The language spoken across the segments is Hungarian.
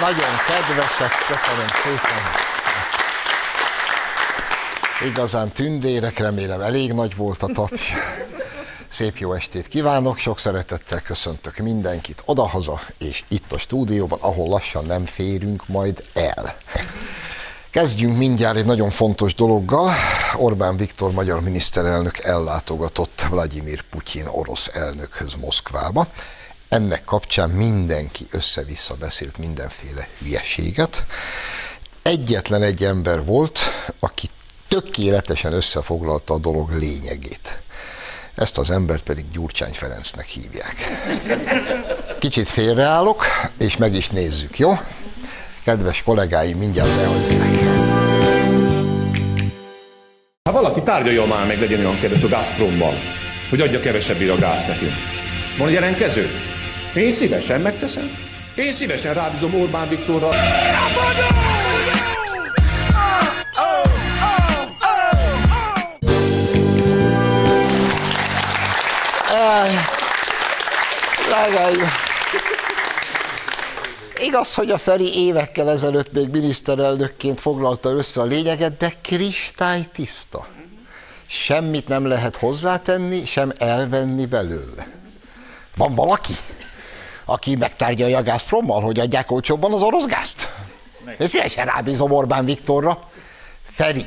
Nagyon kedvesek, köszönöm szépen. Igazán tündérek, remélem elég nagy volt a taps. Szép jó estét kívánok, sok szeretettel köszöntök mindenkit odahaza, és itt a stúdióban, ahol lassan nem férünk majd el. Kezdjünk mindjárt egy nagyon fontos dologgal. Orbán Viktor magyar miniszterelnök ellátogatott Vladimir Putyin orosz elnökhöz Moszkvába. Ennek kapcsán mindenki össze-vissza beszélt mindenféle hülyeséget. Egyetlen egy ember volt, aki tökéletesen összefoglalta a dolog lényegét. Ezt az embert pedig Gyurcsány Ferencnek hívják. Kicsit félreállok, és meg is nézzük, jó? Kedves kollégáim, mindjárt beadják. Ha valaki tárgyalja már meg, legyen olyan kedves a Gazprommal, hogy adja kevesebbé a gáz nekünk. Van jelentkező? Én szívesen megteszem. Én szívesen rábízom Orbán Viktorra. Drágáim! Igaz, hogy a Feri évekkel ezelőtt még miniszterelnökként foglalta össze a lényeget, de kristály tiszta. Semmit nem lehet hozzátenni, sem elvenni belőle. Van valaki, aki megtárgyalja a Gazprommal, hogy adják olcsóbban az orosz gázt? Én szívesen rábízom Orbán Viktorra. Feri,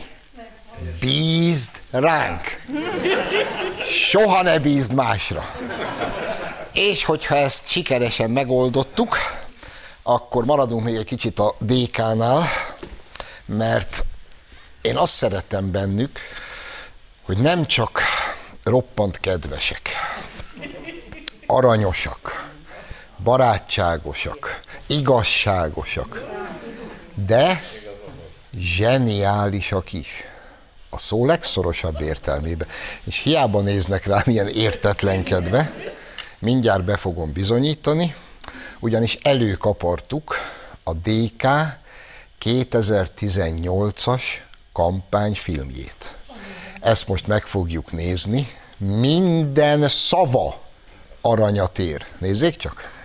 bízd ránk. Soha ne bízd másra. És hogyha ezt sikeresen megoldottuk, akkor maradunk még egy kicsit a DK-nál, mert én azt szeretem bennük, hogy nem csak roppant kedvesek, aranyosak, barátságosak, igazságosak, de zseniálisak is. A szó legszorosabb értelmében. És hiába néznek rám ilyen értetlenkedve, mindjárt be fogom bizonyítani, ugyanis előkapartuk a DK 2018-as kampányfilmjét. Ezt most meg fogjuk nézni. Minden szava aranyat ér. Nézzék csak!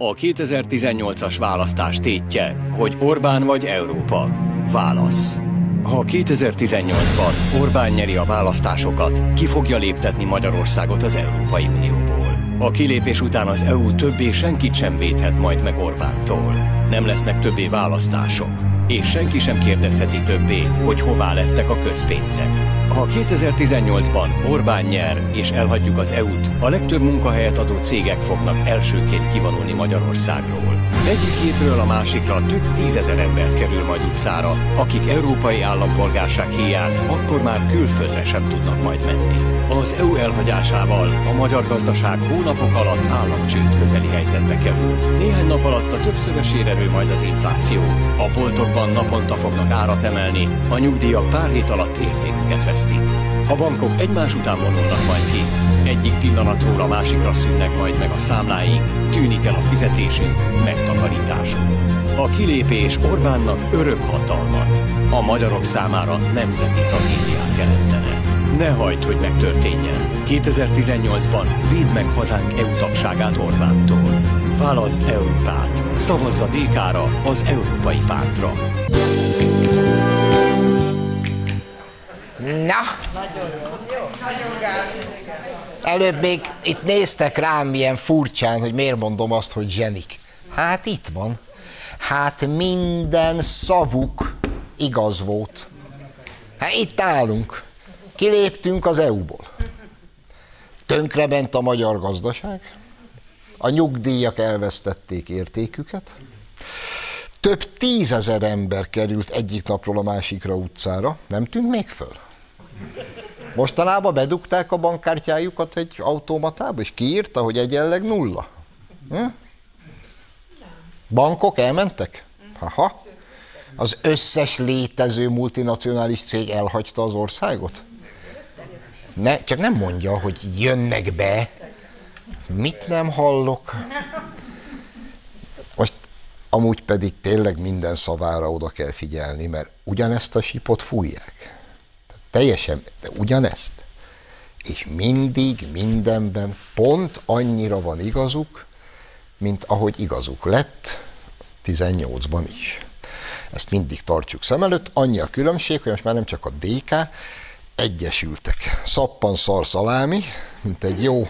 A 2018-as választás tétje, hogy Orbán vagy Európa. Válasz. Ha 2018-ban Orbán nyeri a választásokat, ki fogja léptetni Magyarországot az Európai Unióból. A kilépés után az EU többé senkit sem védhet majd meg Orbántól. Nem lesznek többé választások, és senki sem kérdezheti többé, hogy hová lettek a közpénzek. Ha 2018-ban Orbán nyer és elhagyjuk az EU-t, a legtöbb munkahelyet adó cégek fognak elsőként kivonulni Magyarországról. Egyik hétről a másikra több tízezer ember kerül majd utcára, akik európai állampolgárság hiány akkor már külföldre sem tudnak majd menni. Az EU elhagyásával a magyar gazdaság hónapok alatt államcsőd közeli helyzetbe kerül. Néhány nap alatt a többszörösére nő majd az infláció. A boltokban naponta fognak árat emelni, a nyugdíjak pár hét alatt értéküket vesztik. A bankok egymás után vonulnak majd ki. Egyik pillanatról a másikra szűnnek majd meg a számláink, tűnik el a fizetésünk, megtakarításunk. A kilépés Orbánnak örök hatalmat, a magyarok számára nemzeti tragédiát jelentene. Ne hagyd, hogy megtörténjen. 2018-ban védd meg hazánk EU tagságát Orbántól. Válaszd Európát. Szavazz a DK-ra, az Európai Pártra. Na! Előbb még itt néztek rám milyen furcsán, hogy miért mondom azt, hogy zsenik. Hát itt van. Hát minden szavuk igaz volt. Hát itt állunk. Kiléptünk az EU-ból. Tönkrement a magyar gazdaság. A nyugdíjak elvesztették értéküket. Több tízezer ember került egyik napról a másikra utcára. Nem tűnt még föl? Mostanában bedugták a bankkártyájukat egy automatába, és kiírta, hogy egyenleg nulla. Hm? Bankok elmentek? Haha. Az összes létező multinacionális cég elhagyta az országot? Ne, csak nem mondja, hogy jönnek be. Mit nem hallok? Most amúgy pedig tényleg minden szavára oda kell figyelni, mert ugyanezt a sipot fújják. Teljesen, ugyanezt. és mindig, mindenben pont annyira van igazuk, mint ahogy igazuk lett 18-ban is. Ezt mindig tartsuk szem előtt. Annyi a különbség, hogy most már nem csak a DK, egyesültek. Szappan szar szalámi, mint egy jó,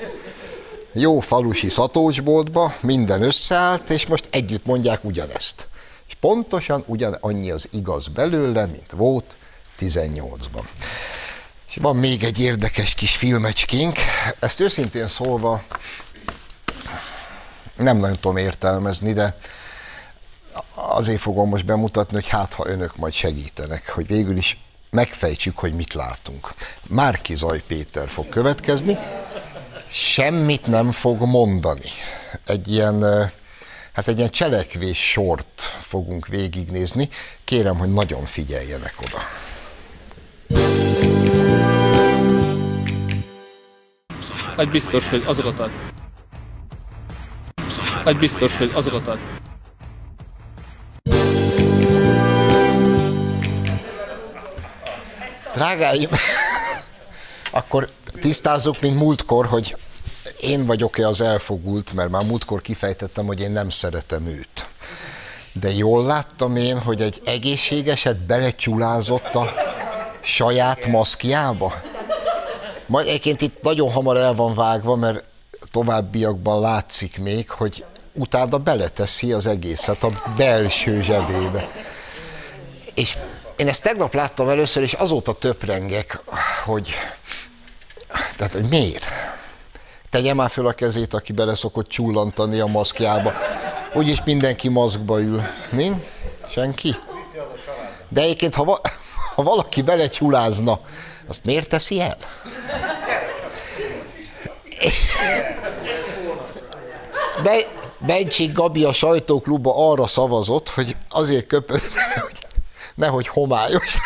jó falusi szatócsboltba, minden összeállt, és most együtt mondják ugyanezt. És pontosan ugyan annyi az igaz belőle, mint volt 18-ban. És van még egy érdekes kis filmecskénk, ezt őszintén szólva nem nagyon tudom értelmezni, de azért fogom most bemutatni, hogy hát ha önök majd segítenek, hogy végül is megfejtsük, hogy mit látunk. Márki Zaj Péter fog következni, semmit nem fog mondani. Egy ilyen, hát egy ilyen cselekvés sort fogunk végignézni. Kérem, hogy nagyon figyeljenek oda. Egy biztos, hogy azokat ad. Egy biztos, hogy azokat ad. Drágáim, akkor tisztázzuk, mint múltkor, hogy én vagyok-e az elfogult, mert már múltkor kifejtettem, hogy én nem szeretem őt. De jól láttam én, hogy egy egészségeset belecsulázott a saját maszkjába? Majd egyébként itt nagyon hamar el van vágva, mert továbbiakban látszik még, hogy utána beleteszi az egészet a belső zsebébe. És én ezt tegnap láttam először, és azóta töprengek, hogy, tehát, hogy miért? Tegye már föl a kezét, aki bele szokott csullantani a maszkjába. Úgyis mindenki maszkba ül. Nincs? Senki? De egyébként, ha, va- ha valaki belecsulázna, azt miért teszi el? Be, Bencsik Gabi a sajtóklubba arra szavazott, hogy azért köpött, hogy nehogy homályos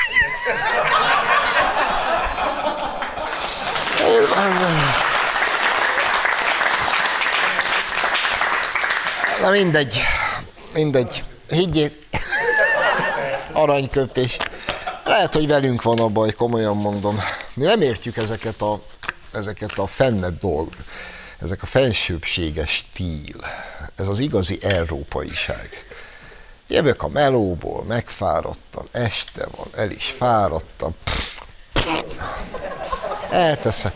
Na mindegy, mindegy. Higgyét, aranyköpés. Lehet, hogy velünk van a baj, komolyan mondom. Mi nem értjük ezeket a, ezeket a fennebb dolgokat. Ezek a fensőbséges stíl. Ez az igazi európaiság. Jövök a melóból, megfáradtam, este van, el is fáradtam. Elteszem,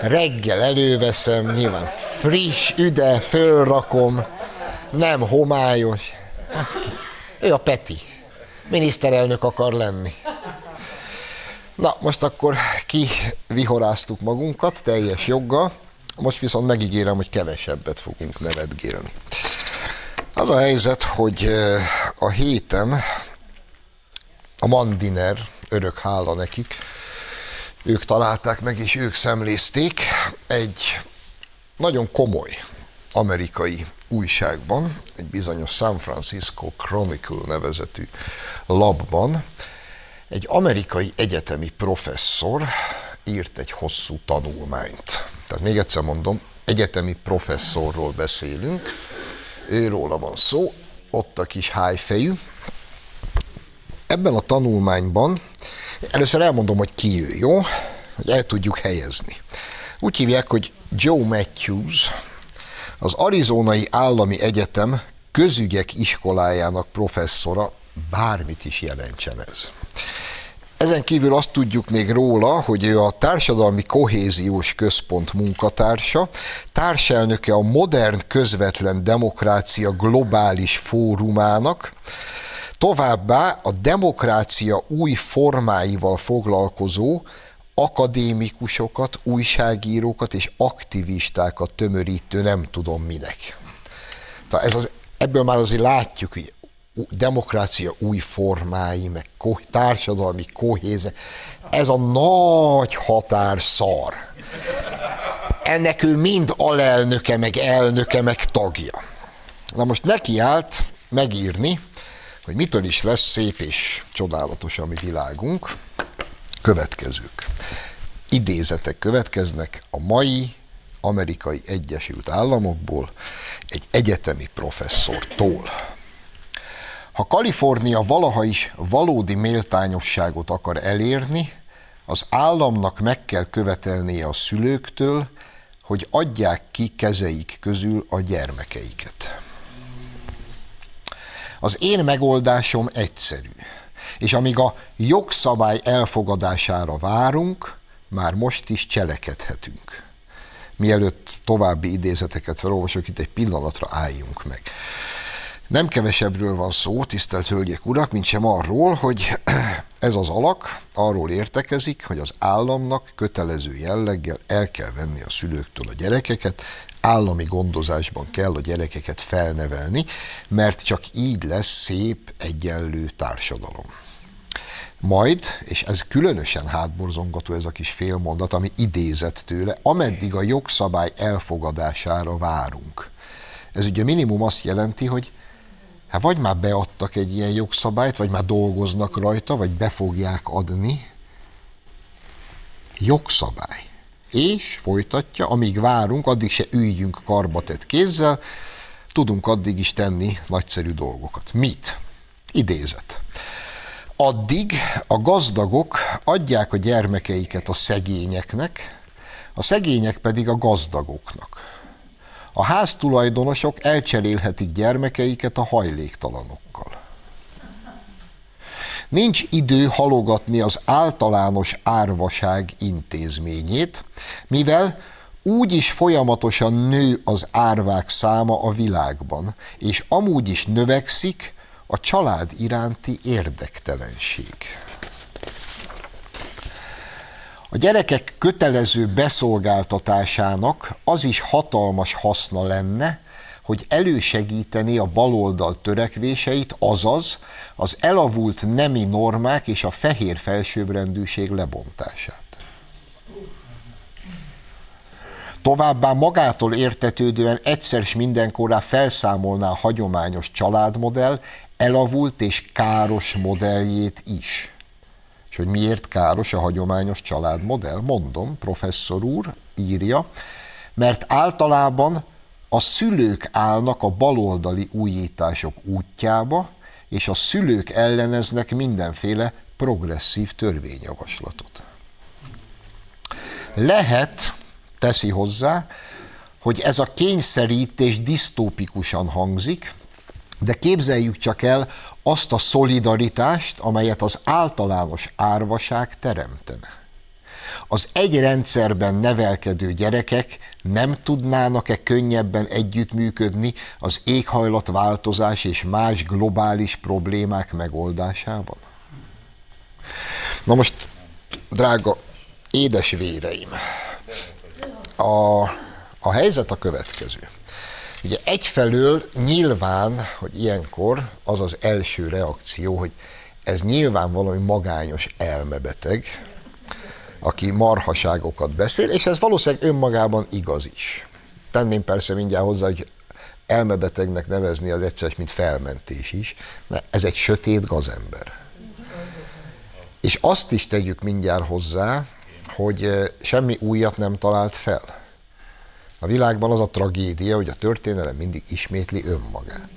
reggel előveszem, nyilván friss, üde, fölrakom, nem homályos. Ő a Peti. Miniszterelnök akar lenni. Na, most akkor kivihoráztuk magunkat teljes joggal, most viszont megígérem, hogy kevesebbet fogunk nevetgélni. Az a helyzet, hogy a héten a Mandiner, örök hála nekik, ők találták meg és ők szemlézték egy nagyon komoly amerikai újságban, egy bizonyos San Francisco Chronicle nevezetű labban, egy amerikai egyetemi professzor írt egy hosszú tanulmányt. Tehát még egyszer mondom, egyetemi professzorról beszélünk, őróla van szó, ott a kis hájfejű. Ebben a tanulmányban, először elmondom, hogy ki ő, jó? Hogy el tudjuk helyezni. Úgy hívják, hogy Joe Matthews, az Arizonai Állami Egyetem közügyek iskolájának professzora, bármit is jelentsen ez. Ezen kívül azt tudjuk még róla, hogy ő a Társadalmi Kohéziós Központ munkatársa, társelnöke a Modern Közvetlen Demokrácia Globális Fórumának, továbbá a demokrácia új formáival foglalkozó akadémikusokat, újságírókat és aktivistákat tömörítő nem tudom minek. Tehát ez az, ebből már azért látjuk, hogy demokrácia új formái, meg társadalmi kohéze. Ez a nagy határ szar. Ennek ő mind alelnöke, meg elnöke, meg tagja. Na most neki állt megírni, hogy mitől is lesz szép és csodálatos a mi világunk. Következők. Idézetek következnek a mai amerikai Egyesült Államokból egy egyetemi professzortól. Ha Kalifornia valaha is valódi méltányosságot akar elérni, az államnak meg kell követelnie a szülőktől, hogy adják ki kezeik közül a gyermekeiket. Az én megoldásom egyszerű, és amíg a jogszabály elfogadására várunk, már most is cselekedhetünk. Mielőtt további idézeteket felolvasok, itt egy pillanatra álljunk meg. Nem kevesebbről van szó, tisztelt Hölgyek Urak, mint sem arról, hogy ez az alak arról értekezik, hogy az államnak kötelező jelleggel el kell venni a szülőktől a gyerekeket, állami gondozásban kell a gyerekeket felnevelni, mert csak így lesz szép, egyenlő társadalom. Majd, és ez különösen hátborzongató ez a kis félmondat, ami idézett tőle, ameddig a jogszabály elfogadására várunk. Ez ugye minimum azt jelenti, hogy hát vagy már beadtak egy ilyen jogszabályt, vagy már dolgoznak rajta, vagy be fogják adni. Jogszabály. És folytatja, amíg várunk, addig se üljünk karbatett kézzel, tudunk addig is tenni nagyszerű dolgokat. Mit? Idézet. Addig a gazdagok adják a gyermekeiket a szegényeknek, a szegények pedig a gazdagoknak. A háztulajdonosok elcserélhetik gyermekeiket a hajléktalanokkal. Nincs idő halogatni az általános árvaság intézményét, mivel úgy is folyamatosan nő az árvák száma a világban, és amúgy is növekszik a család iránti érdektelenség. A gyerekek kötelező beszolgáltatásának az is hatalmas haszna lenne, hogy elősegíteni a baloldal törekvéseit, azaz az elavult nemi normák és a fehér felsőbbrendűség lebontását. Továbbá magától értetődően egyszer s mindenkorá felszámolná a hagyományos családmodell elavult és káros modelljét is. Hogy miért káros a hagyományos családmodell? Mondom, professzor úr írja, mert általában a szülők állnak a baloldali újítások útjába, és a szülők elleneznek mindenféle progresszív törvényjavaslatot. Lehet, teszi hozzá, hogy ez a kényszerítés disztópikusan hangzik, de képzeljük csak el azt a szolidaritást, amelyet az általános árvaság teremtene. Az egy rendszerben nevelkedő gyerekek nem tudnának-e könnyebben együttműködni az éghajlatváltozás és más globális problémák megoldásában? Na most, drága édes véreim, a, a helyzet a következő. Ugye egyfelől nyilván, hogy ilyenkor az az első reakció, hogy ez nyilván valami magányos elmebeteg, aki marhaságokat beszél, és ez valószínűleg önmagában igaz is. Tenném persze mindjárt hozzá, hogy elmebetegnek nevezni az egyszer, mint felmentés is, mert ez egy sötét gazember. És azt is tegyük mindjárt hozzá, hogy eh, semmi újat nem talált fel. A világban az a tragédia, hogy a történelem mindig ismétli önmagát.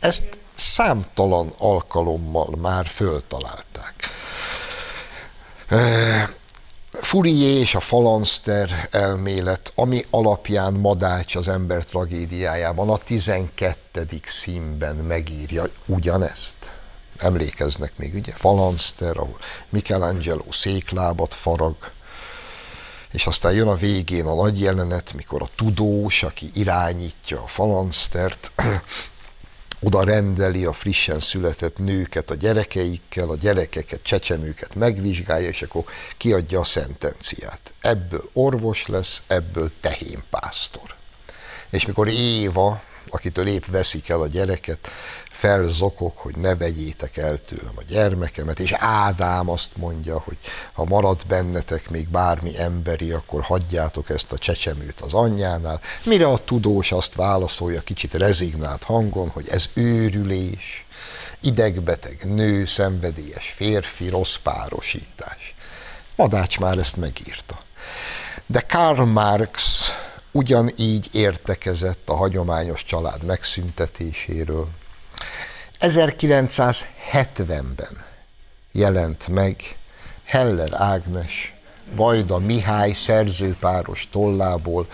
Ezt számtalan alkalommal már föltalálták. Fourier és a falanszter elmélet, ami alapján Madács az ember tragédiájában a 12. színben megírja ugyanezt. Emlékeznek még, ugye? Falanszter, ahol Michelangelo széklábat farag, és aztán jön a végén a nagy jelenet, mikor a tudós, aki irányítja a falansztert, oda rendeli a frissen született nőket a gyerekeikkel, a gyerekeket, csecsemőket megvizsgálja, és akkor kiadja a szentenciát. Ebből orvos lesz, ebből tehénpásztor. És mikor Éva, akitől épp veszik el a gyereket, felzokok, hogy ne vegyétek el tőlem a gyermekemet, és Ádám azt mondja, hogy ha marad bennetek még bármi emberi, akkor hagyjátok ezt a csecsemőt az anyjánál, mire a tudós azt válaszolja kicsit rezignált hangon, hogy ez őrülés, idegbeteg nő, szenvedélyes férfi, rossz párosítás. Madács már ezt megírta. De Karl Marx ugyanígy értekezett a hagyományos család megszüntetéséről, 1970-ben jelent meg Heller Ágnes, Vajda Mihály szerzőpáros tollából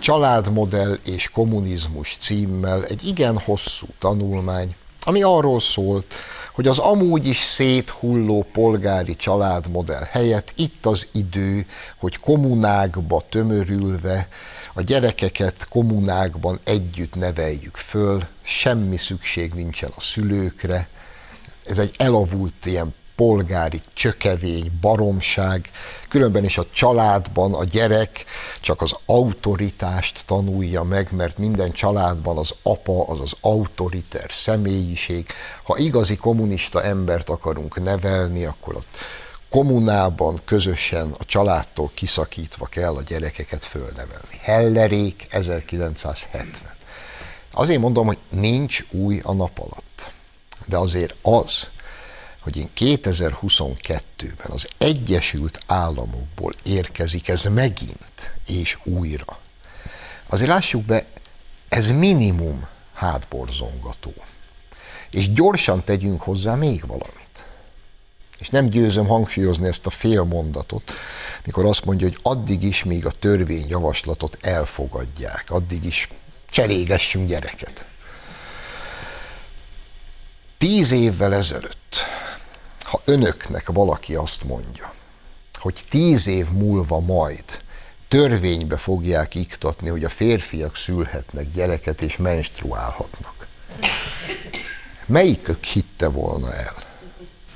Családmodell és kommunizmus címmel egy igen hosszú tanulmány, ami arról szólt, hogy az amúgy is széthulló polgári családmodell helyett itt az idő, hogy kommunákba tömörülve a gyerekeket kommunákban együtt neveljük föl, semmi szükség nincsen a szülőkre, ez egy elavult ilyen polgári csökevény, baromság, különben is a családban a gyerek csak az autoritást tanulja meg, mert minden családban az apa az az autoriter személyiség. Ha igazi kommunista embert akarunk nevelni, akkor ott kommunában közösen a családtól kiszakítva kell a gyerekeket fölnevelni. Hellerék 1970. Azért mondom, hogy nincs új a nap alatt. De azért az, hogy én 2022-ben az Egyesült Államokból érkezik ez megint és újra. Azért lássuk be, ez minimum hátborzongató. És gyorsan tegyünk hozzá még valamit. És nem győzöm hangsúlyozni ezt a fél mondatot, mikor azt mondja, hogy addig is, míg a törvényjavaslatot elfogadják, addig is cserégessünk gyereket. Tíz évvel ezelőtt ha önöknek valaki azt mondja, hogy tíz év múlva majd törvénybe fogják iktatni, hogy a férfiak szülhetnek gyereket és menstruálhatnak. Melyikük hitte volna el?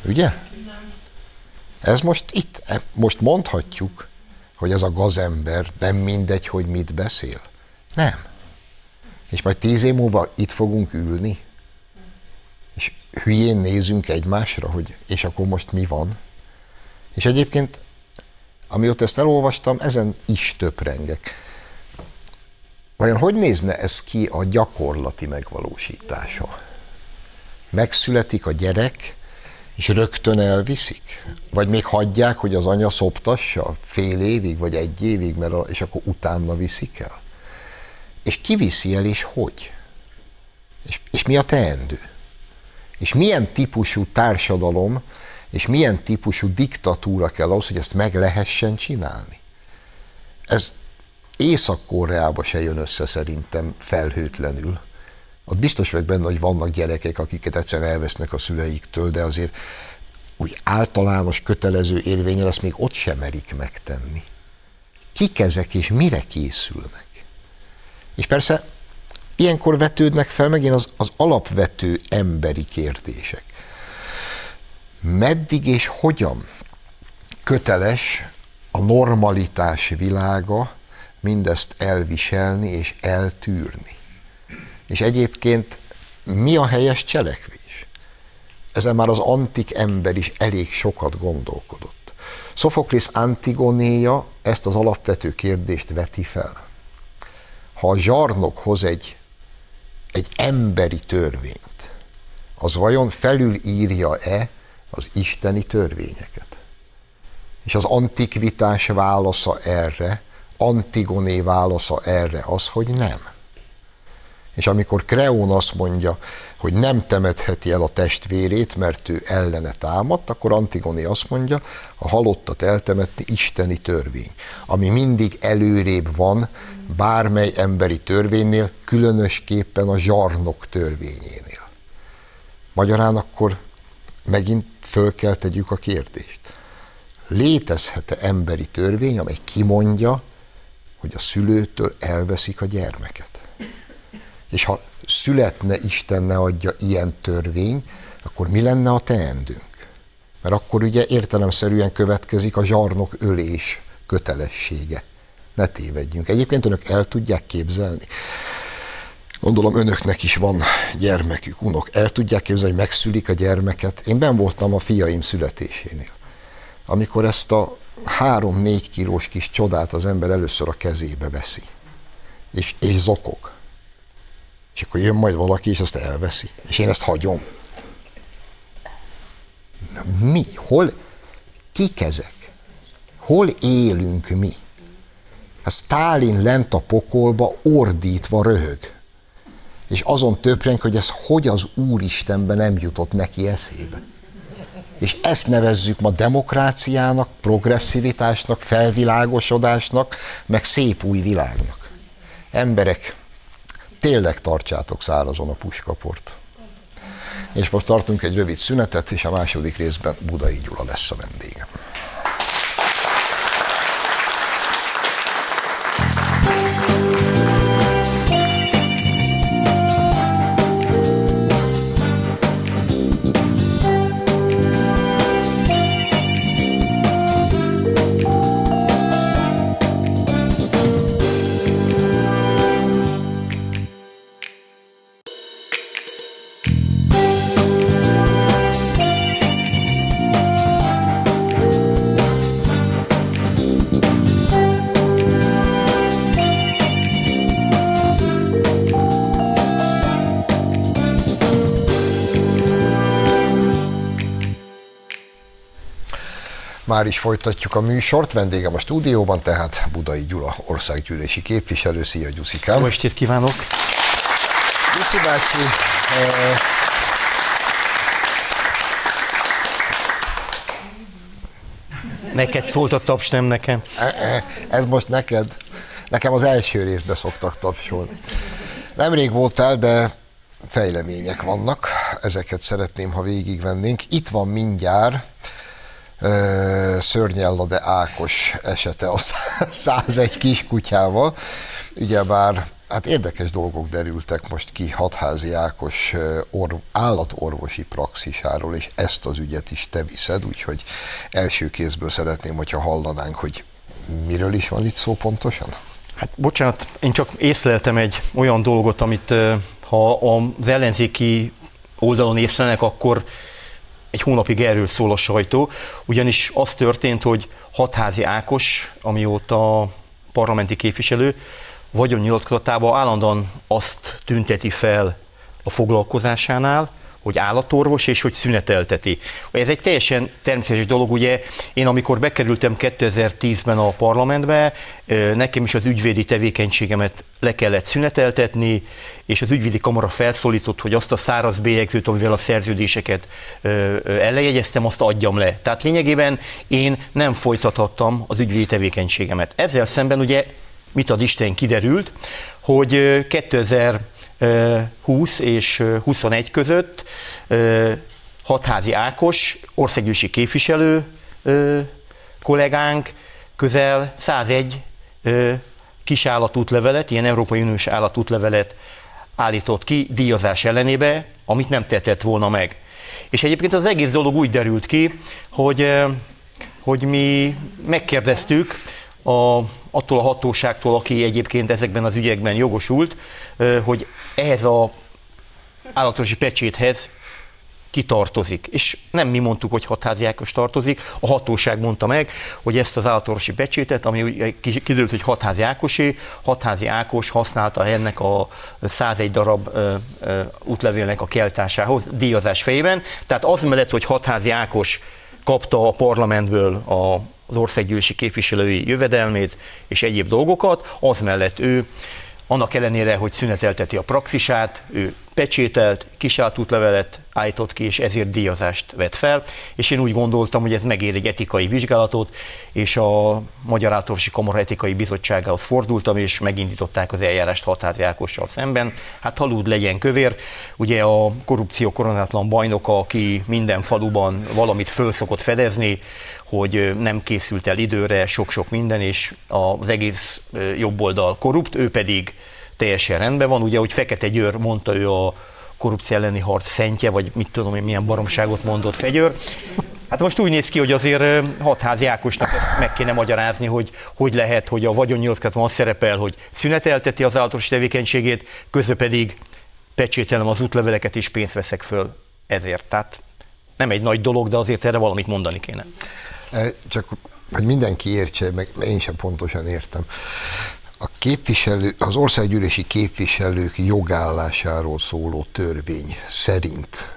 Ugye? Ez most itt, e, most mondhatjuk, hogy ez a gazember nem mindegy, hogy mit beszél. Nem. És majd tíz év múlva itt fogunk ülni, hülyén nézünk egymásra, hogy és akkor most mi van. És egyébként, amióta ezt elolvastam, ezen is töprengek. Vajon hogy nézne ez ki a gyakorlati megvalósítása? Megszületik a gyerek, és rögtön elviszik? Vagy még hagyják, hogy az anya szoptassa fél évig, vagy egy évig, mert a, és akkor utána viszik el? És ki viszi el, és hogy? És, és mi a teendő? és milyen típusú társadalom és milyen típusú diktatúra kell ahhoz, hogy ezt meg lehessen csinálni. Ez Észak-Koreába se jön össze szerintem felhőtlenül. Ott biztos vagyok benne, hogy vannak gyerekek, akiket egyszerűen elvesznek a szüleiktől, de azért úgy általános, kötelező érvényel ezt még ott sem merik megtenni. Kik ezek és mire készülnek? És persze ilyenkor vetődnek fel megint az, az alapvető emberi kérdések. Meddig és hogyan köteles a normalitás világa mindezt elviselni és eltűrni? És egyébként mi a helyes cselekvés? Ezen már az antik ember is elég sokat gondolkodott. Sophoklis Antigonéja ezt az alapvető kérdést veti fel. Ha a zsarnok hoz egy egy emberi törvényt, az vajon felülírja-e az isteni törvényeket? És az antikvitás válasza erre, Antigoné válasza erre az, hogy nem. És amikor Kreón azt mondja, hogy nem temetheti el a testvérét, mert ő ellene támadt, akkor Antigoné azt mondja, a halottat eltemetni isteni törvény, ami mindig előrébb van bármely emberi törvénynél, különösképpen a zsarnok törvényénél. Magyarán akkor megint föl kell tegyük a kérdést. Létezhet-e emberi törvény, amely kimondja, hogy a szülőtől elveszik a gyermeket? És ha születne, Isten ne adja ilyen törvény, akkor mi lenne a teendőnk? Mert akkor ugye értelemszerűen következik a zsarnok ölés kötelessége. Ne tévedjünk. Egyébként önök el tudják képzelni. Gondolom önöknek is van gyermekük, unok. El tudják képzelni, hogy megszülik a gyermeket. Én ben voltam a fiaim születésénél. Amikor ezt a három-négy kilós kis csodát az ember először a kezébe veszi. És, és zokog. És akkor jön majd valaki, és ezt elveszi. És én ezt hagyom. Mi? Hol? Kik ezek? Hol élünk mi? Hát Stálin lent a pokolba ordítva röhög. És azon töpreng, hogy ez hogy az Úristenben nem jutott neki eszébe. És ezt nevezzük ma demokráciának, progresszivitásnak, felvilágosodásnak, meg szép új világnak. Emberek, tényleg tartsátok szárazon a puskaport. És most tartunk egy rövid szünetet, és a második részben Budai Gyula lesz a vendégem. Már is folytatjuk a műsort. Vendégem a stúdióban, tehát Budai Gyula országgyűlési képviselő. Szia, Gyuszikám! Jó estét kívánok! Gyuszi bácsi, eh, Neked szólt a taps, nem nekem. eh, eh, ez most neked. Nekem az első részbe szoktak tapsolni. Nemrég voltál, de fejlemények vannak, ezeket szeretném, ha végigvennénk. Itt van mindjárt Szörnyellade Ákos esete a 101 kiskutyával. Ugyebár hát érdekes dolgok derültek most ki Hatházi Ákos orv, állatorvosi praxisáról, és ezt az ügyet is te viszed, úgyhogy első kézből szeretném, hogyha hallanánk, hogy miről is van itt szó pontosan? Hát bocsánat, én csak észleltem egy olyan dolgot, amit ha az ellenzéki oldalon észlelnek, akkor egy hónapig erről szól a sajtó, ugyanis az történt, hogy Hatházi Ákos, amióta parlamenti képviselő, vagyonnyilatkozatában állandóan azt tünteti fel a foglalkozásánál, hogy állatorvos, és hogy szünetelteti. Ez egy teljesen természetes dolog, ugye én amikor bekerültem 2010-ben a parlamentbe, nekem is az ügyvédi tevékenységemet le kellett szüneteltetni, és az ügyvédi kamara felszólított, hogy azt a száraz bélyegzőt, amivel a szerződéseket elejegyeztem, azt adjam le. Tehát lényegében én nem folytathattam az ügyvédi tevékenységemet. Ezzel szemben ugye mit ad Isten kiderült, hogy 2000 20 és 21 között Hatházi Ákos, országgyűlési képviselő kollégánk közel 101 kis állatútlevelet, ilyen Európai Uniós állatútlevelet állított ki díjazás ellenébe, amit nem tetett volna meg. És egyébként az egész dolog úgy derült ki, hogy, hogy mi megkérdeztük a, attól a hatóságtól, aki egyébként ezekben az ügyekben jogosult, hogy ehhez a állatosi pecséthez kitartozik. És nem mi mondtuk, hogy hatházi Ákos tartozik, a hatóság mondta meg, hogy ezt az állatorvosi becsétet, ami kiderült, hogy hatházi Ákosé, hatházi Ákos használta ennek a 101 darab ö, útlevélnek a kiáltásához díjazás fejében. Tehát az mellett, hogy hatházi Ákos kapta a parlamentből a az országgyűlési képviselői jövedelmét és egyéb dolgokat, az mellett ő annak ellenére, hogy szünetelteti a praxisát, ő pecsételt, kisátútlevelet állított ki, és ezért díjazást vett fel, és én úgy gondoltam, hogy ez megér egy etikai vizsgálatot, és a Magyar Átorvosi Kamara Etikai Bizottságához fordultam, és megindították az eljárást Hatházi Ákossal szemben. Hát halúd legyen kövér, ugye a korrupció koronátlan bajnoka, aki minden faluban valamit föl szokott fedezni, hogy nem készült el időre sok-sok minden, és az egész jobboldal korrupt, ő pedig teljesen rendben van. Ugye, hogy Fekete Győr mondta, ő a korrupció elleni harc szentje, vagy mit tudom én, milyen baromságot mondott Fegyőr. Hát most úgy néz ki, hogy azért hatházi Ákosnak meg kéne magyarázni, hogy hogy lehet, hogy a vagyonnyilatkozatban az szerepel, hogy szünetelteti az állatos tevékenységét, közben pedig pecsételem az útleveleket és pénzt veszek föl ezért. Tehát nem egy nagy dolog, de azért erre valamit mondani kéne. Csak hogy mindenki értse, meg én sem pontosan értem. A képviselő, az országgyűlési képviselők jogállásáról szóló törvény szerint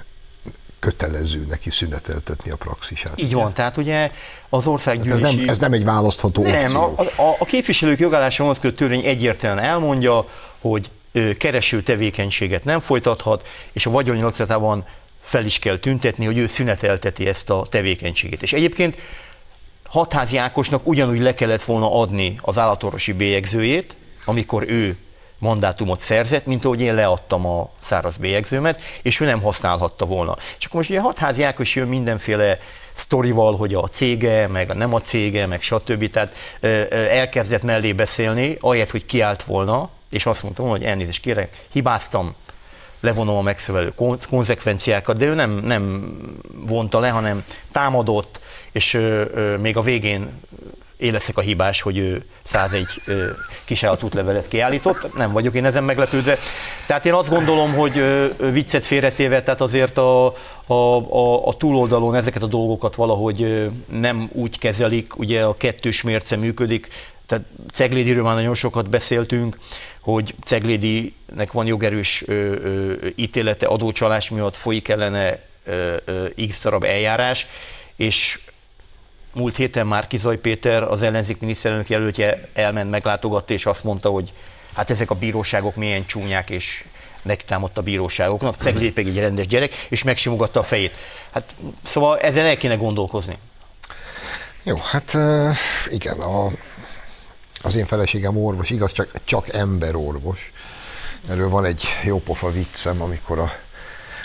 kötelező neki szüneteltetni a praxisát. Így van, tehát ugye az országgyűlési... Hát ez, nem, ez nem egy választható nem, opció. A, a, a képviselők jogállása vonatkozó törvény egyértelműen elmondja, hogy kereső tevékenységet nem folytathat, és a vagyonnyilatkozatában fel is kell tüntetni, hogy ő szünetelteti ezt a tevékenységét. És egyébként Hatházi Ákosnak ugyanúgy le kellett volna adni az állatorvosi bélyegzőjét, amikor ő mandátumot szerzett, mint ahogy én leadtam a száraz bélyegzőmet, és ő nem használhatta volna. És akkor most ugye Hatházi Ákos jön mindenféle sztorival, hogy a cége, meg a nem a cége, meg stb. Tehát elkezdett mellé beszélni, ahelyett, hogy kiállt volna, és azt mondtam, hogy elnézést kérek, hibáztam, levonom a megfelelő konzekvenciákat, de ő nem, nem vonta le, hanem támadott, és ö, ö, még a végén én a hibás, hogy ő 101 ö, kisállatútlevelet kiállított, nem vagyok én ezen meglepődve. Tehát én azt gondolom, hogy ö, viccet félretéve, tehát azért a, a, a, a túloldalon ezeket a dolgokat valahogy ö, nem úgy kezelik, ugye a kettős mérce működik, tehát Ceglédiről már nagyon sokat beszéltünk, hogy Ceglédinek van jogerős ö, ö, ítélete adócsalás miatt folyik ellene ö, ö, x darab eljárás, és múlt héten már Kizaj Péter, az ellenzék miniszterelnök jelöltje elment, meglátogatta, és azt mondta, hogy hát ezek a bíróságok milyen csúnyák, és megtámadta a bíróságoknak. Ceglédi pedig egy rendes gyerek, és megsimogatta a fejét. Hát, szóval ezen el kéne gondolkozni. Jó, hát igen, a az én feleségem orvos, igaz, csak, csak emberorvos. Erről van egy jópofa viccem, amikor a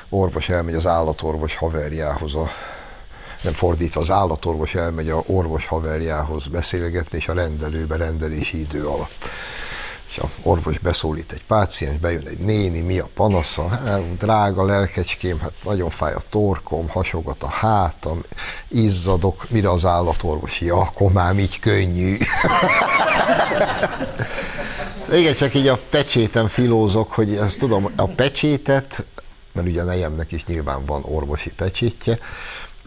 orvos elmegy az állatorvos haverjához, a, nem fordítva, az állatorvos elmegy a orvos haverjához beszélgetni, és a rendelőbe rendelési idő alatt és a orvos beszólít egy páciens, bejön egy néni, mi a panasza? Hát, drága lelkecském, hát nagyon fáj a torkom, hasogat a hátam, izzadok, mire az állatorvos, ja, akkor már így könnyű. Igen, csak így a pecséten filózok, hogy ezt tudom, a pecsétet, mert ugye a nejemnek is nyilván van orvosi pecsétje,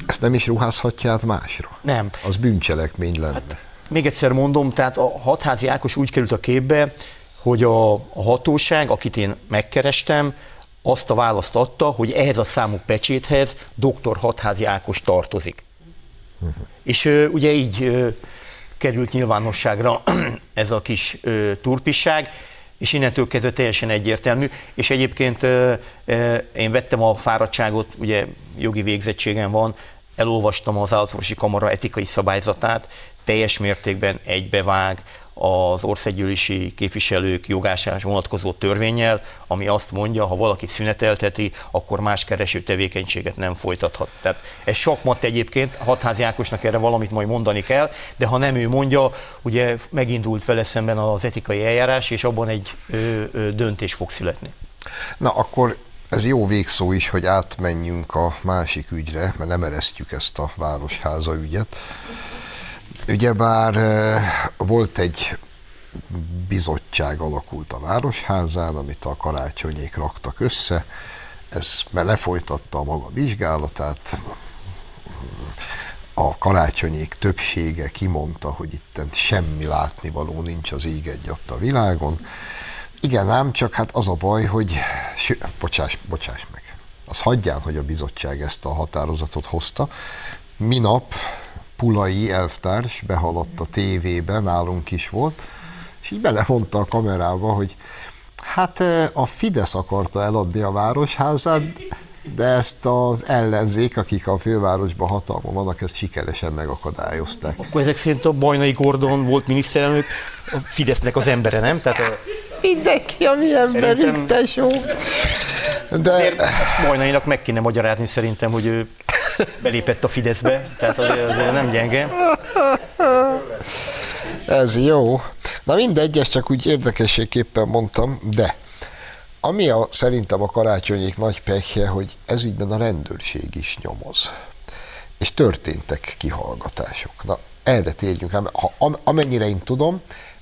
ezt nem is ruházhatja másra? Nem. Az bűncselekmény lenne. Hát még egyszer mondom, tehát a hatházi Ákos úgy került a képbe, hogy a, a hatóság, akit én megkerestem, azt a választ adta, hogy ehhez a számú pecséthez dr. Hatházi Ákos tartozik. Uh-huh. És ö, ugye így ö, került nyilvánosságra ez a kis ö, turpisság, és innentől kezdve teljesen egyértelmű, és egyébként ö, ö, én vettem a fáradtságot, ugye jogi végzettségem van, elolvastam az állatorvosi kamara etikai szabályzatát, teljes mértékben egybevág az országgyűlési képviselők jogásás vonatkozó törvényel, ami azt mondja, ha valaki szünetelteti, akkor más kereső tevékenységet nem folytathat. Tehát ez sakmat egyébként, Hatházi Ákosnak erre valamit majd mondani kell, de ha nem ő mondja, ugye megindult vele szemben az etikai eljárás, és abban egy ö, ö, döntés fog születni. Na akkor ez jó végszó is, hogy átmenjünk a másik ügyre, mert nem eresztjük ezt a Városháza ügyet. Ugyebár volt egy bizottság alakult a Városházán, amit a karácsonyék raktak össze, ez lefolytatta a maga vizsgálatát, a karácsonyék többsége kimondta, hogy itt semmi látnivaló nincs az ég egyatt a világon. Igen, ám csak hát az a baj, hogy, ső, bocsáss, bocsáss meg, az hagyján, hogy a bizottság ezt a határozatot hozta. Minap Pulai elvtárs behaladt a tévébe, nálunk is volt, és így belemondta a kamerába, hogy hát a Fidesz akarta eladni a városházát, de ezt az ellenzék, akik a fővárosban hatalma vannak, ezt sikeresen megakadályozták. Akkor ezek szerint a Bajnai Gordon volt miniszterelnök, a Fidesznek az embere, nem? Tehát a... Mindenki a mi emberünk, tesó. De... Bajnainak meg kéne magyarázni szerintem, hogy ő belépett a Fideszbe, tehát azért, azért nem gyenge. Ez jó. Na mindegy, ezt csak úgy érdekességképpen mondtam, de ami a, szerintem a karácsonyék nagy pekje, hogy ezügyben a rendőrség is nyomoz. És történtek kihallgatások. Na, erre térjünk rá, ha, amennyire én tudom,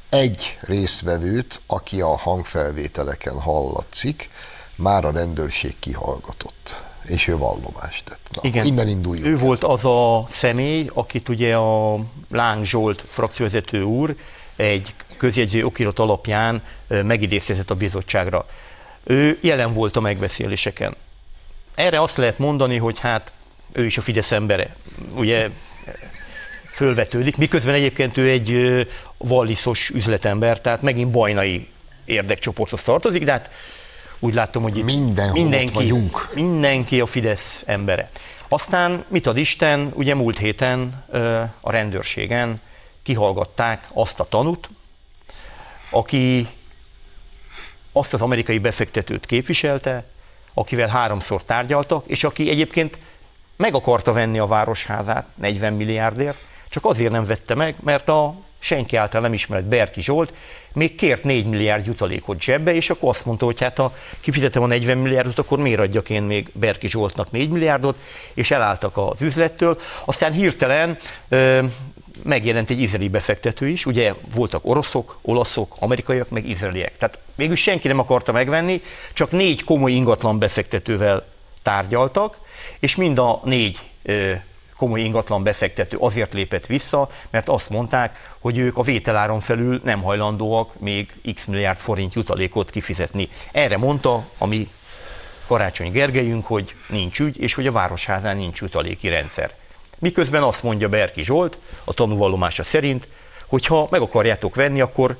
egy részvevőt, aki a hangfelvételeken hallatszik, már a rendőrség kihallgatott és ő vallomást tett. Na, Igen. Innen induljunk. Ő volt az a személy, akit ugye a Láng Zsolt frakcióvezető úr egy közjegyző okirat alapján megidéztetett a bizottságra. Ő jelen volt a megbeszéléseken. Erre azt lehet mondani, hogy hát ő is a Fidesz embere. Ugye fölvetődik, miközben egyébként ő egy valliszos üzletember, tehát megint bajnai érdekcsoporthoz tartozik, de hát úgy látom, hogy itt Mindenhol vagyunk. mindenki a Fidesz embere. Aztán mit ad Isten, ugye múlt héten a rendőrségen kihallgatták azt a tanút, aki azt az amerikai befektetőt képviselte, akivel háromszor tárgyaltak, és aki egyébként meg akarta venni a városházát 40 milliárdért, csak azért nem vette meg, mert a senki által nem ismert Berki Zsolt még kért 4 milliárd jutalékot zsebbe, és akkor azt mondta, hogy hát ha kifizetem a 40 milliárdot, akkor miért adjak én még Berki Zsoltnak 4 milliárdot, és elálltak az üzlettől. Aztán hirtelen megjelent egy izraeli befektető is, ugye voltak oroszok, olaszok, amerikaiak, meg izraeliek. Tehát végül senki nem akarta megvenni, csak négy komoly ingatlan befektetővel tárgyaltak, és mind a négy ö, komoly ingatlan befektető azért lépett vissza, mert azt mondták, hogy ők a vételáron felül nem hajlandóak még x milliárd forint jutalékot kifizetni. Erre mondta a mi Karácsony Gergelyünk, hogy nincs ügy, és hogy a Városházán nincs jutaléki rendszer. Miközben azt mondja Berki Zsolt, a tanúvallomása szerint, hogy ha meg akarjátok venni, akkor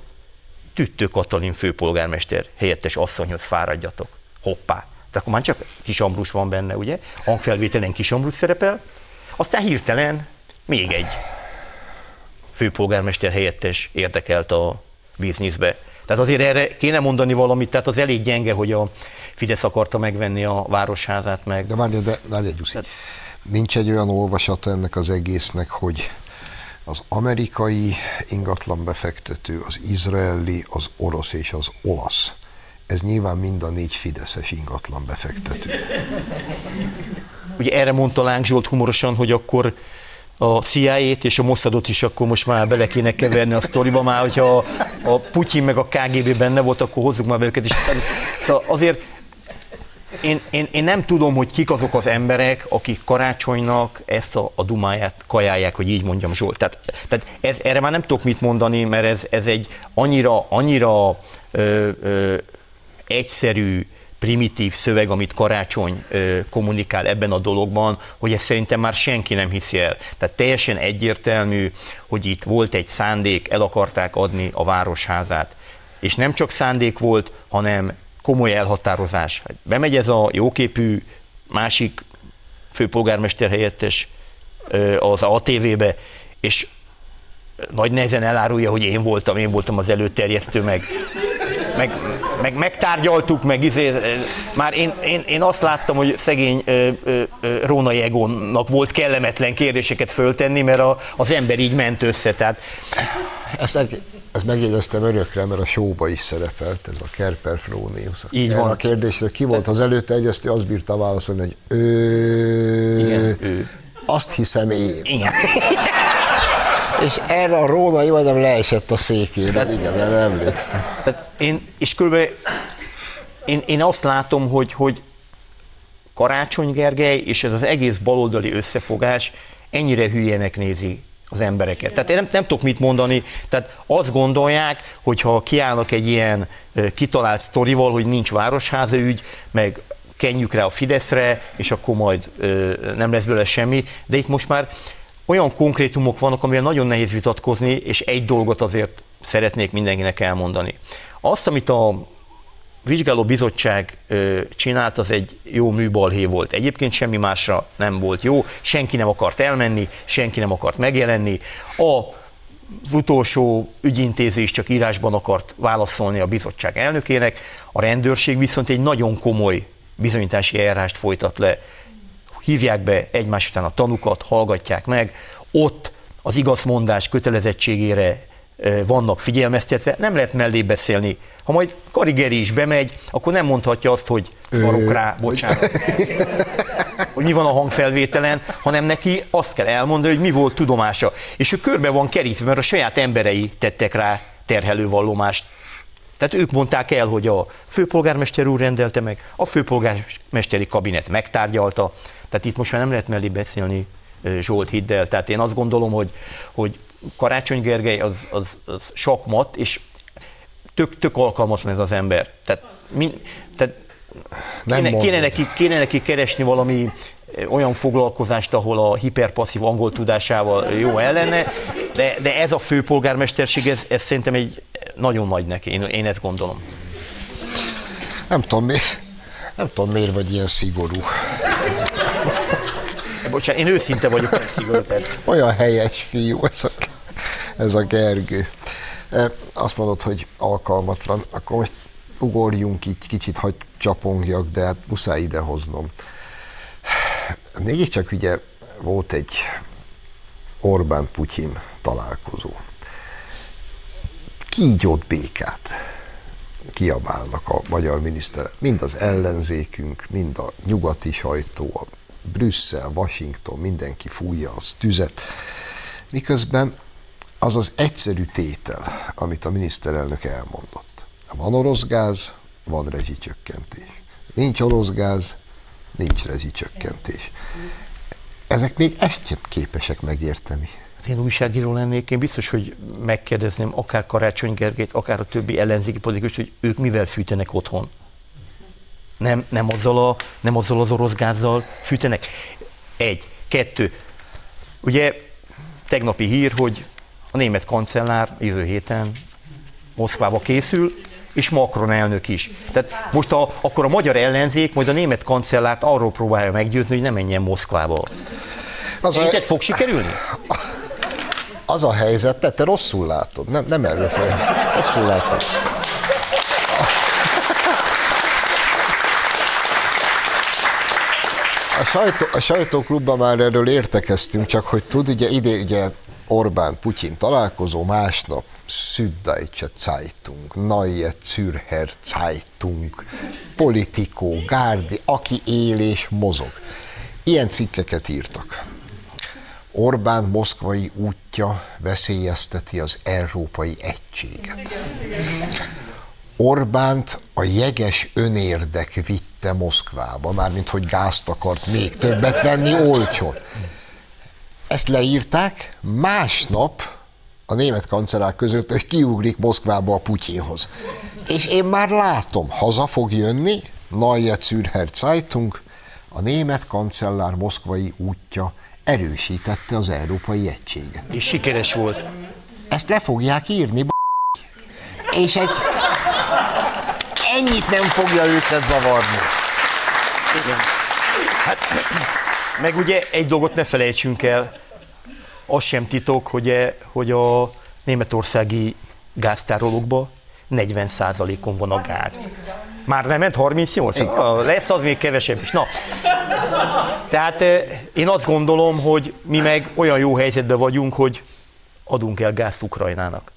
Tüttő Katalin főpolgármester helyettes asszonyhoz fáradjatok. Hoppá! De akkor már csak Kis Ambrus van benne, ugye? Hangfelvételen Kis Ambrus szerepel. Aztán hirtelen még egy főpolgármester helyettes érdekelt a bizniszbe. Tehát azért erre kéne mondani valamit, tehát az elég gyenge, hogy a Fidesz akarta megvenni a városházát meg. De várj, de várj egy. Nincs egy olyan olvasata ennek az egésznek, hogy az amerikai ingatlan befektető, az izraeli, az orosz és az olasz. Ez nyilván mind a négy fideszes ingatlan befektető. Ugye erre mondta Láng Zsolt humorosan, hogy akkor a CIA-t és a Mossadot is akkor most már bele kéne keverni a sztoriba, már hogyha a, a Putyin meg a KGB benne volt, akkor hozzuk már be őket is. Szóval azért én, én, én nem tudom, hogy kik azok az emberek, akik karácsonynak ezt a, a dumáját kajálják, hogy így mondjam Zsolt. Tehát, tehát ez, erre már nem tudok mit mondani, mert ez, ez egy annyira, annyira ö, ö, egyszerű, primitív szöveg, amit Karácsony ö, kommunikál ebben a dologban, hogy ezt szerintem már senki nem hiszi el. Tehát teljesen egyértelmű, hogy itt volt egy szándék, el akarták adni a városházát. És nem csak szándék volt, hanem komoly elhatározás. Bemegy ez a jóképű másik főpolgármester helyettes az ATV-be, és nagy nehezen elárulja, hogy én voltam, én voltam az előterjesztő, meg, meg, meg megtárgyaltuk, meg izé, már én, én, én azt láttam, hogy szegény ö, ö, ö, Rónai Egonnak volt kellemetlen kérdéseket föltenni, mert a, az ember így ment össze, tehát Ezt, ezt megjegyeztem örökre, mert a showba is szerepelt, ez a Kerper Frónius. Így van. a kérdésre ki volt az előterjesztő, az bírta válaszolni, hogy ő, Igen, ő. azt hiszem én. igen. És erre a Rónai majdnem leesett a székére, igen, erre emlékszem. Tehát én, és körülbelül én, én azt látom, hogy, hogy Karácsony Gergely és ez az egész baloldali összefogás ennyire hülyének nézi az embereket. Tehát én nem, nem tudok mit mondani, tehát azt gondolják, hogy ha kiállnak egy ilyen kitalált sztorival, hogy nincs városháza ügy, meg kenjük rá a Fideszre, és akkor majd ö, nem lesz belőle semmi, de itt most már olyan konkrétumok vannak, amivel nagyon nehéz vitatkozni, és egy dolgot azért szeretnék mindenkinek elmondani. Azt, amit a vizsgáló bizottság csinált, az egy jó műbalhé volt. Egyébként semmi másra nem volt jó, senki nem akart elmenni, senki nem akart megjelenni. A az utolsó ügyintézés csak írásban akart válaszolni a bizottság elnökének, a rendőrség viszont egy nagyon komoly bizonyítási eljárást folytat le. Hívják be egymás után a tanukat, hallgatják meg, ott az igazmondás kötelezettségére vannak figyelmeztetve, nem lehet mellé beszélni. Ha majd Karigeri is bemegy, akkor nem mondhatja azt, hogy szarok rá, bocsánat, hogy mi van a hangfelvételen, hanem neki azt kell elmondani, hogy mi volt tudomása. És ő körbe van kerítve, mert a saját emberei tettek rá terhelő vallomást. Tehát ők mondták el, hogy a főpolgármester úr rendelte meg, a főpolgármesteri kabinet megtárgyalta, tehát itt most már nem lehet mellé beszélni Zsolt Hiddel, tehát én azt gondolom, hogy, hogy Karácsony Gergely az, az, az sakmat, és tök, tök alkalmatlan ez az ember. Tehát, min, tehát Nem kéne, kéne, neki, kéne neki keresni valami olyan foglalkozást, ahol a hiperpasszív angol tudásával jó ellene, de, de ez a főpolgármesterség, ez, ez szerintem egy nagyon nagy neki, én, én ezt gondolom. Nem tudom, mi, nem tudom miért vagy ilyen szigorú. Bocsánat, én őszinte vagyok, nem szigorú. Olyan helyes fiú ez a, ez a Gergő. Azt mondod, hogy alkalmatlan, akkor most ugorjunk így, kicsit hagy csapongjak, de hát muszáj idehoznom. Mégiscsak ugye volt egy Orbán-Putyin találkozó. Kígyót békát kiabálnak a magyar miniszter, mind az ellenzékünk, mind a nyugati sajtó, a Brüsszel, Washington, mindenki fújja az tüzet, miközben az az egyszerű tétel, amit a miniszterelnök elmondott. Van orosz gáz, van rezsicsökkentés. Nincs orosz gáz, nincs rezsicsökkentés. Ezek még ezt sem képesek megérteni. Hát én újságíró lennék, én biztos, hogy megkérdezném akár Karácsony Gergelyt, akár a többi ellenzéki politikust, hogy ők mivel fűtenek otthon. Nem, nem, azzal, a, nem azzal az orosz gázzal fűtenek. Egy. Kettő. Ugye tegnapi hír, hogy a német kancellár jövő héten Moszkvába készül, és Macron elnök is. Tehát most a, akkor a magyar ellenzék majd a német kancellárt arról próbálja meggyőzni, hogy ne menjen Moszkvába. Az a, Szerinted fog sikerülni? az a helyzet, te, te rosszul látod, nem, nem erről fel. Rosszul látod. A, sajtó, a sajtóklubban már erről értekeztünk, csak hogy tud, ugye ide ugye Orbán, Putyin találkozó, másnap Süddeutsche Zeitung, Neue Zürcher Zeitung, Politico, Gárdi, aki él és mozog. Ilyen cikkeket írtak. Orbán moszkvai útja veszélyezteti az európai egységet. Orbánt a jeges önérdek vitte Moszkvába, mármint hogy gázt akart még többet venni olcsón. Ezt leírták, másnap a német kancellár között, hogy kiugrik Moszkvába a Putyinhoz. És én már látom, haza fog jönni, Neue Zürcher Zeitung, a német kancellár moszkvai útja erősítette az európai egységet. És sikeres volt. Ezt le fogják írni, b***. és egy ennyit nem fogja őket zavarni. Meg ugye egy dolgot ne felejtsünk el, az sem titok, hogy, e, hogy a németországi gáztárolókban 40%-on van a gáz. Már nem ment 38? Na, lesz az még kevesebb is. Na. Tehát eh, én azt gondolom, hogy mi meg olyan jó helyzetben vagyunk, hogy adunk el gázt Ukrajnának.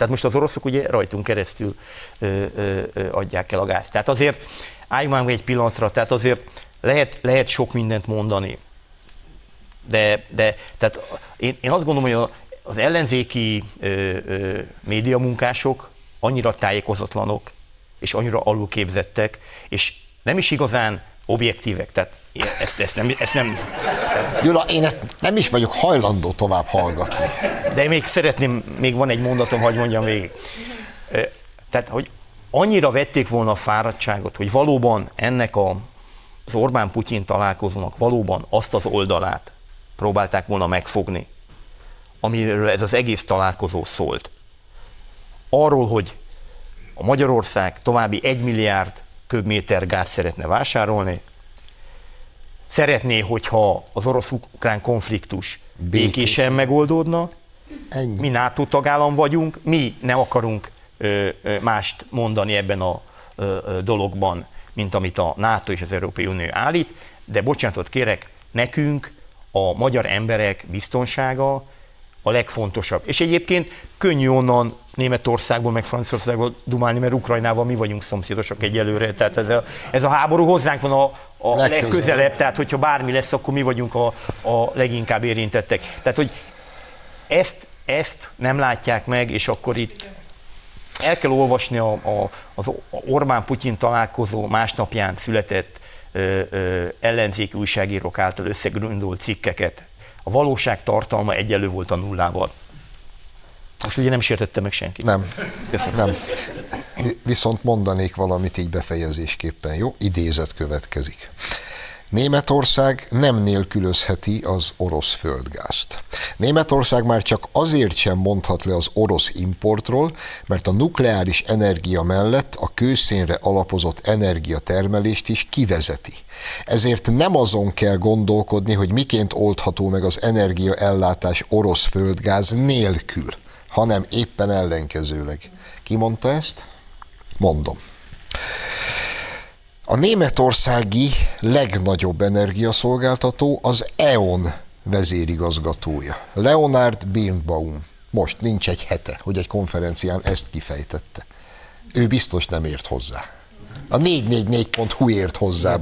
Tehát most az oroszok ugye rajtunk keresztül ö, ö, ö, adják el a gázt. Tehát azért álljunk már egy pillanatra, tehát azért lehet, lehet sok mindent mondani. De, de tehát én, én azt gondolom, hogy a, az ellenzéki ö, ö, médiamunkások annyira tájékozatlanok, és annyira alulképzettek, és nem is igazán objektívek. Tehát ezt, ezt, nem, ezt nem, Gyula, én ezt nem is vagyok hajlandó tovább hallgatni. de még szeretném, még van egy mondatom, hogy mondjam végig. Tehát, hogy annyira vették volna a fáradtságot, hogy valóban ennek a, az Orbán-Putyin találkozónak valóban azt az oldalát próbálták volna megfogni, amiről ez az egész találkozó szólt. Arról, hogy a Magyarország további 1 milliárd köbméter gáz szeretne vásárolni, szeretné, hogyha az orosz-ukrán konfliktus békésen megoldódna, Ennyi. mi NATO tagállam vagyunk, mi nem akarunk ö, ö, mást mondani ebben a ö, ö, dologban, mint amit a NATO és az Európai Unió állít, de bocsánatot kérek, nekünk a magyar emberek biztonsága a legfontosabb. És egyébként könnyű onnan Németországból, meg Franciaországból dumálni, mert Ukrajnával mi vagyunk szomszédosak egyelőre, tehát ez a, ez a háború hozzánk van a, a Legközelebb. legközelebb, tehát hogyha bármi lesz, akkor mi vagyunk a, a leginkább érintettek. Tehát, hogy ezt, ezt nem látják meg, és akkor itt el kell olvasni a, a, az Orbán-Putyin találkozó másnapján született ö, ö, ellenzéki újságírók által összegründolt cikkeket. A valóság tartalma egyelő volt a nullával. Most ugye nem sértette meg senki. Nem, Köszönöm. nem. Vi- Viszont mondanék valamit így befejezésképpen, jó? Idézet következik. Németország nem nélkülözheti az orosz földgázt. Németország már csak azért sem mondhat le az orosz importról, mert a nukleáris energia mellett a kőszénre alapozott energiatermelést is kivezeti. Ezért nem azon kell gondolkodni, hogy miként oldható meg az energiaellátás orosz földgáz nélkül, hanem éppen ellenkezőleg. Ki mondta ezt? Mondom. A németországi legnagyobb energiaszolgáltató az E.ON vezérigazgatója, Leonard Birnbaum. Most nincs egy hete, hogy egy konferencián ezt kifejtette. Ő biztos nem ért hozzá. A 444.hu ért hozzá.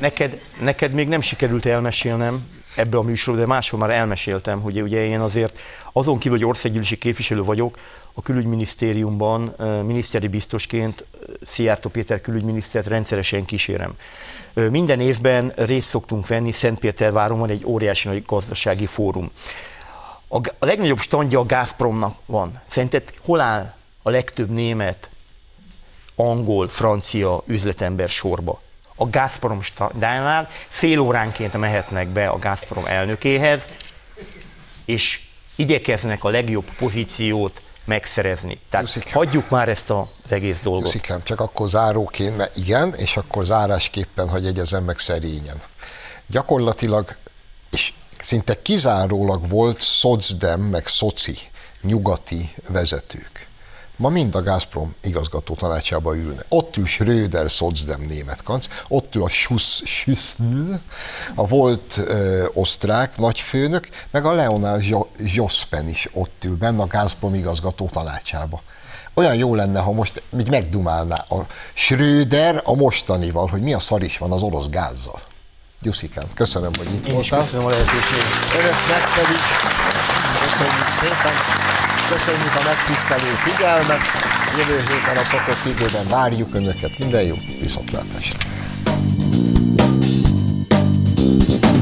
Neked, neked még nem sikerült elmesélnem ebbe a műsorba, de máshol már elmeséltem, hogy ugye én azért azon kívül, hogy országgyűlési képviselő vagyok, a külügyminisztériumban miniszteri biztosként Szijjártó Péter külügyminisztert rendszeresen kísérem. Minden évben részt szoktunk venni Szentpéterváron van egy óriási nagy gazdasági fórum. A, legnagyobb standja a Gazpromnak van. Szerinted hol áll a legtöbb német, angol, francia üzletember sorba? A Gazprom standjánál fél óránként mehetnek be a Gazprom elnökéhez, és igyekeznek a legjobb pozíciót megszerezni. Tehát Juszikám. hagyjuk már ezt az egész dolgot. Juszikám, csak akkor záróként, mert igen, és akkor zárásképpen, hogy egyezem meg szerényen. Gyakorlatilag, és szinte kizárólag volt szocdem, meg szoci, nyugati vezetők ma mind a Gazprom igazgató tanácsába ülne. Ott ül Schröder, Szocdem német kanc, ott ül a Schuss, Schüssel, a volt ö, osztrák nagyfőnök, meg a Leonard Jospen is ott ül benne a Gazprom igazgató tanácsába. Olyan jó lenne, ha most így megdumálná a Schröder a mostanival, hogy mi a szar is van az orosz gázzal. Jusszikám, köszönöm, hogy itt Én voltál. köszönöm a lehetőséget. Önöknek pedig köszönjük szépen. Köszönjük a megtisztelő figyelmet. Jövő héten a szokott időben várjuk Önöket. Minden jó viszontlátásra! thank you